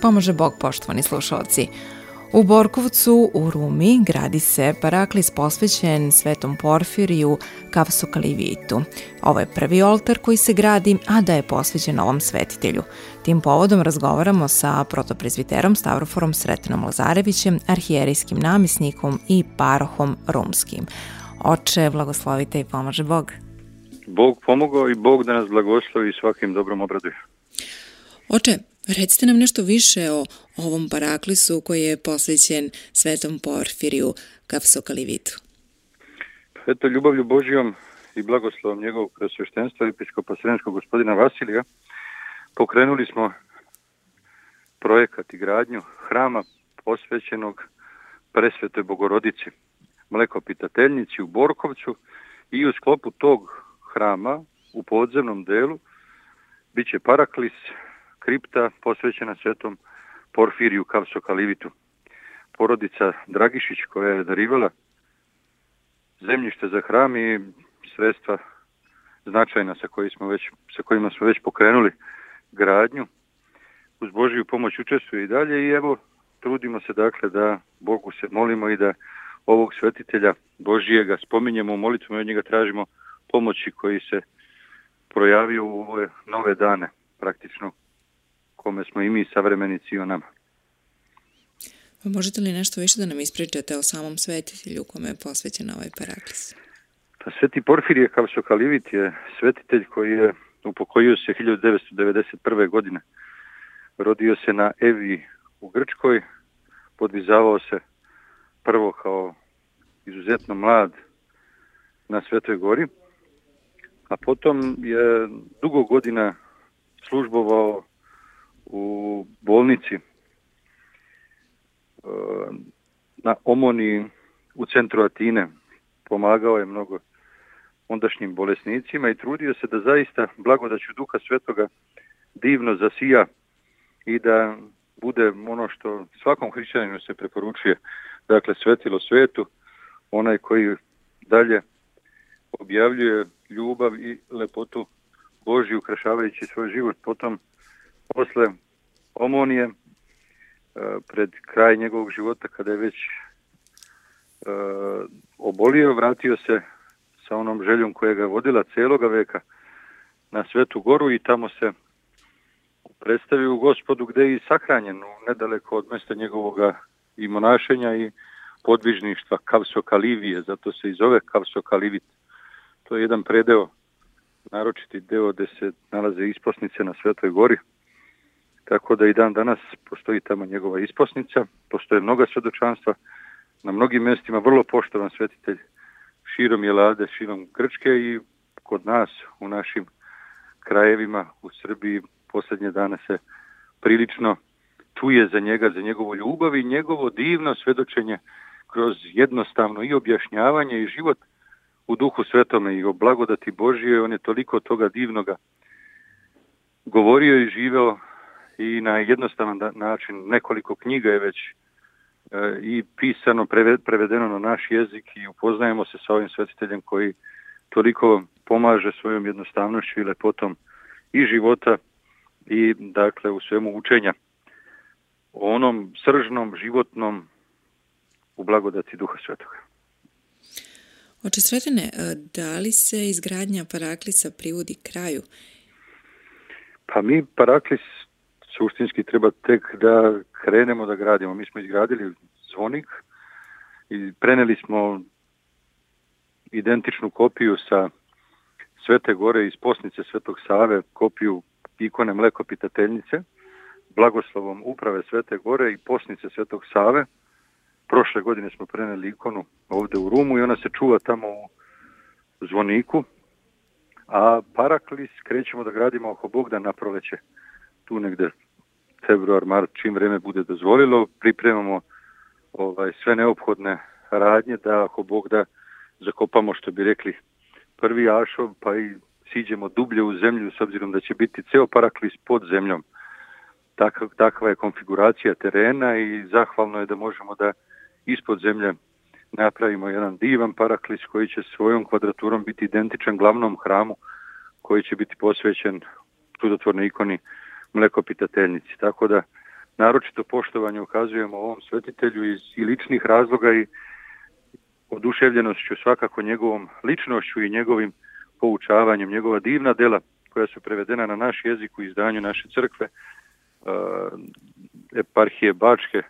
Pomože pa Bog, poštovani slušalci. U Borkovcu, u Rumi, gradi se paraklis posvećen svetom Porfiriju Kavsokalivitu. Ovo je prvi oltar koji se gradi, a da je posvećen ovom svetitelju. Tim povodom razgovaramo sa protoprezviterom Stavroforom Sretenom Lazarevićem, arhijerijskim namisnikom i parohom rumskim. Oče, blagoslovite i pomože Bog. Bog pomogao i Bog da nas blagoslovi i svakim dobrom obraduje. Oče, Recite nam nešto više o ovom paraklisu koji je posvećen svetom Porfiriju Kavsokalivitu. Pa eto, ljubavlju Božijom i blagoslovom njegovog presveštenstva episkopa sremskog gospodina Vasilija pokrenuli smo projekat i gradnju hrama posvećenog presvetoj bogorodici mlekopitateljnici u Borkovcu i u sklopu tog hrama u podzemnom delu bit će paraklis kripta posvećena svetom Porfiriju Kavsokalivitu. Porodica Dragišić koja je darivala zemljište za hram i sredstva značajna sa, koji smo već, sa kojima smo već pokrenuli gradnju. Uz Božiju pomoć učestvuje i dalje i evo trudimo se dakle da Bogu se molimo i da ovog svetitelja Božijega spominjemo u molitvama i od njega tražimo pomoći koji se projavio u ove nove dane praktično kome smo i mi savremenici i o nama. Pa možete li nešto više da nam ispričate o samom svetitelju kome je posvećen ovaj paraklis? Pa sveti Porfirije Kavšokalivit je svetitelj koji je upokojio se 1991. godine. Rodio se na Evi u Grčkoj, podvizavao se prvo kao izuzetno mlad na Svetoj gori, a potom je dugo godina službovao u bolnici e, na Omoni u centru Atine. Pomagao je mnogo ondašnjim bolesnicima i trudio se da zaista blagodaću Duha Svetoga divno zasija i da bude ono što svakom hrišćaninu se preporučuje, dakle svetilo svetu, onaj koji dalje objavljuje ljubav i lepotu Božju ukrašavajući svoj život potom posle Omonije, e, pred kraj njegovog života, kada je već e, obolio, vratio se sa onom željom koja ga vodila celoga veka na Svetu Goru i tamo se predstavio u gospodu gde je i u nedaleko od mesta njegovog i monašenja i podvižništva Kavsokalivije, zato se i zove Kavsokalivit. To je jedan predeo, naročiti deo gde se nalaze isposnice na Svetoj gori, Tako da i dan danas postoji tamo njegova isposnica, postoje mnoga svedočanstva, na mnogim mestima vrlo poštovan svetitelj širom Jelade, širom Grčke i kod nas u našim krajevima u Srbiji poslednje dane se prilično čuje za njega, za njegovu ljubav i njegovo divno svedočenje kroz jednostavno i objašnjavanje i život u duhu svetome i o blagodati Božije. On je toliko toga divnoga govorio i živeo i na jednostavan da- način nekoliko knjiga je već e, i pisano, prevedeno na naš jezik i upoznajemo se sa ovim svetiteljem koji toliko pomaže svojom jednostavnošću i lepotom i života i dakle u svemu učenja o onom sržnom, životnom u blagodati Duha Svetoga. Oče Sretene, e, da li se izgradnja Paraklisa privodi kraju? Pa mi Paraklis suštinski treba tek da krenemo da gradimo. Mi smo izgradili zvonik i preneli smo identičnu kopiju sa Svete Gore iz Posnice Svetog Save, kopiju ikone Mlekopitateljnice, blagoslovom uprave Svete Gore i Posnice Svetog Save. Prošle godine smo preneli ikonu ovde u Rumu i ona se čuva tamo u zvoniku, a Paraklis krećemo da gradimo oko Bogda na proleće, tu negde februar, mart, čim vreme bude dozvolilo, pripremamo ovaj, sve neophodne radnje da ako Bog da zakopamo što bi rekli prvi ašov pa i siđemo dublje u zemlju s obzirom da će biti ceo paraklis pod zemljom. Takav, takva je konfiguracija terena i zahvalno je da možemo da ispod zemlje napravimo jedan divan paraklis koji će svojom kvadraturom biti identičan glavnom hramu koji će biti posvećen čudotvornoj ikoni mlekopitateljnici. Tako da naročito poštovanje ukazujemo ovom svetitelju iz i ličnih razloga i oduševljenošću svakako njegovom ličnošću i njegovim poučavanjem. Njegova divna dela koja su prevedena na naš jezik u izdanju naše crkve, e, eparhije Bačke, e,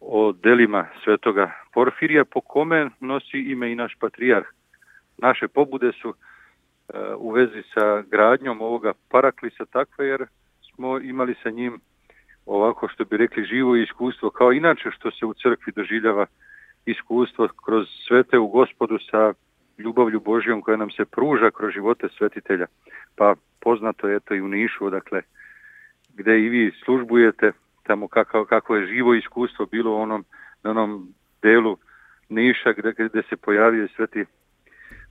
o delima svetoga Porfirija, po kome nosi ime i naš patrijarh. Naše pobude su u vezi sa gradnjom ovoga paraklisa takva jer smo imali sa njim ovako što bi rekli živo iskustvo kao inače što se u crkvi doživljava iskustvo kroz svete u gospodu sa ljubavlju Božijom koja nam se pruža kroz živote svetitelja. Pa poznato je to i u Nišu, dakle, gde i vi službujete, tamo kako, kako je živo iskustvo bilo u onom, na onom delu Niša gde, gde se pojavio sveti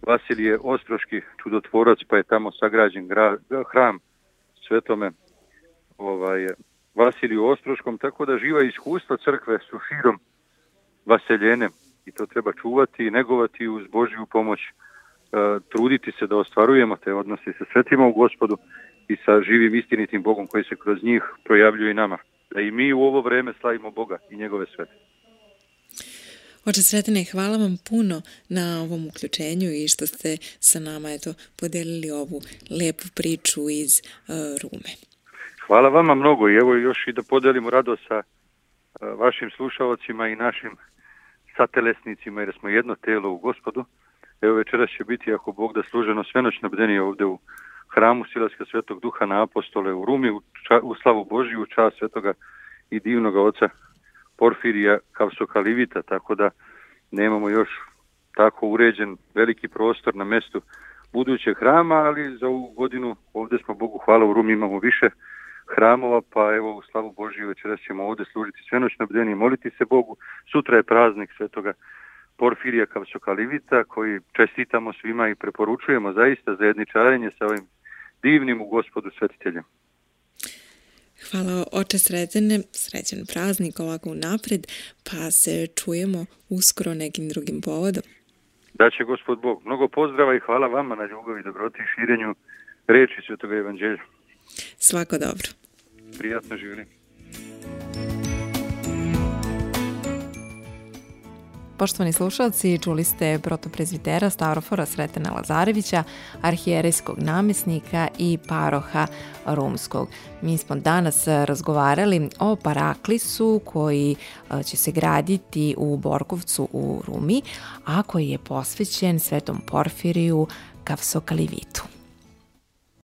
Vasilije Ostroški, čudotvorac, pa je tamo sagrađen gra, hram svetome ovaj, Vasiliju Ostroškom, tako da živa iskustva crkve su širom vaseljene i to treba čuvati i negovati uz Božju pomoć, e, truditi se da ostvarujemo te odnose sa svetima u gospodu i sa živim istinitim Bogom koji se kroz njih projavljuje i nama. Da i mi u ovo vreme slavimo Boga i njegove svete. Oče Sretene, hvala vam puno na ovom uključenju i što ste sa nama eto, podelili ovu lepu priču iz uh, Rume. Hvala vama mnogo i evo još i da podelimo rado sa uh, vašim slušalcima i našim satelesnicima jer smo jedno telo u gospodu. Evo večeras će biti, ako Bog da služeno, svenoćno bdenje ovde u hramu Silaska svetog duha na apostole u Rumi, u, ča, u slavu Božiju, u čast svetoga i divnog oca porfirija kapsokalivita, tako da nemamo još tako uređen veliki prostor na mestu budućeg hrama, ali za ovu godinu ovde smo, Bogu hvala, u Rumi imamo više hramova, pa evo u slavu Božiju večeras ćemo ovde služiti svenoćno bdenje i moliti se Bogu. Sutra je praznik svetoga Porfirija Kavsokalivita, koji čestitamo svima i preporučujemo zaista za jedničarenje sa ovim divnim u gospodu svetiteljem. Hvala oče sređene, srećen praznik ovako napred, pa se čujemo uskoro nekim drugim povodom. Da će gospod Bog. Mnogo pozdrava i hvala vama na ljubavi, dobroti i širenju reči Svetog Evanđelja. Svako dobro. Prijatno živjeli. Poštovani slušalci, čuli ste protoprezvitera Stavrofora Sretena Lazarevića, arhijerejskog namesnika i paroha rumskog. Mi smo danas razgovarali o paraklisu koji e, će se graditi u Borkovcu u Rumi, a koji je posvećen svetom Porfiriju Kavsokalivitu.